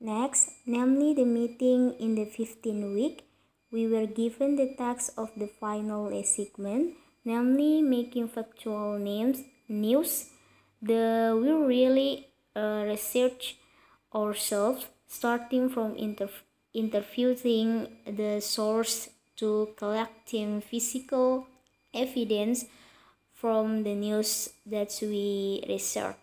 Next, namely the meeting in the 15th week, we were given the task of the final assignment, namely making factual names news. The we really uh, research ourselves, starting from interv- interviewing the source to collecting physical evidence from the news that we research.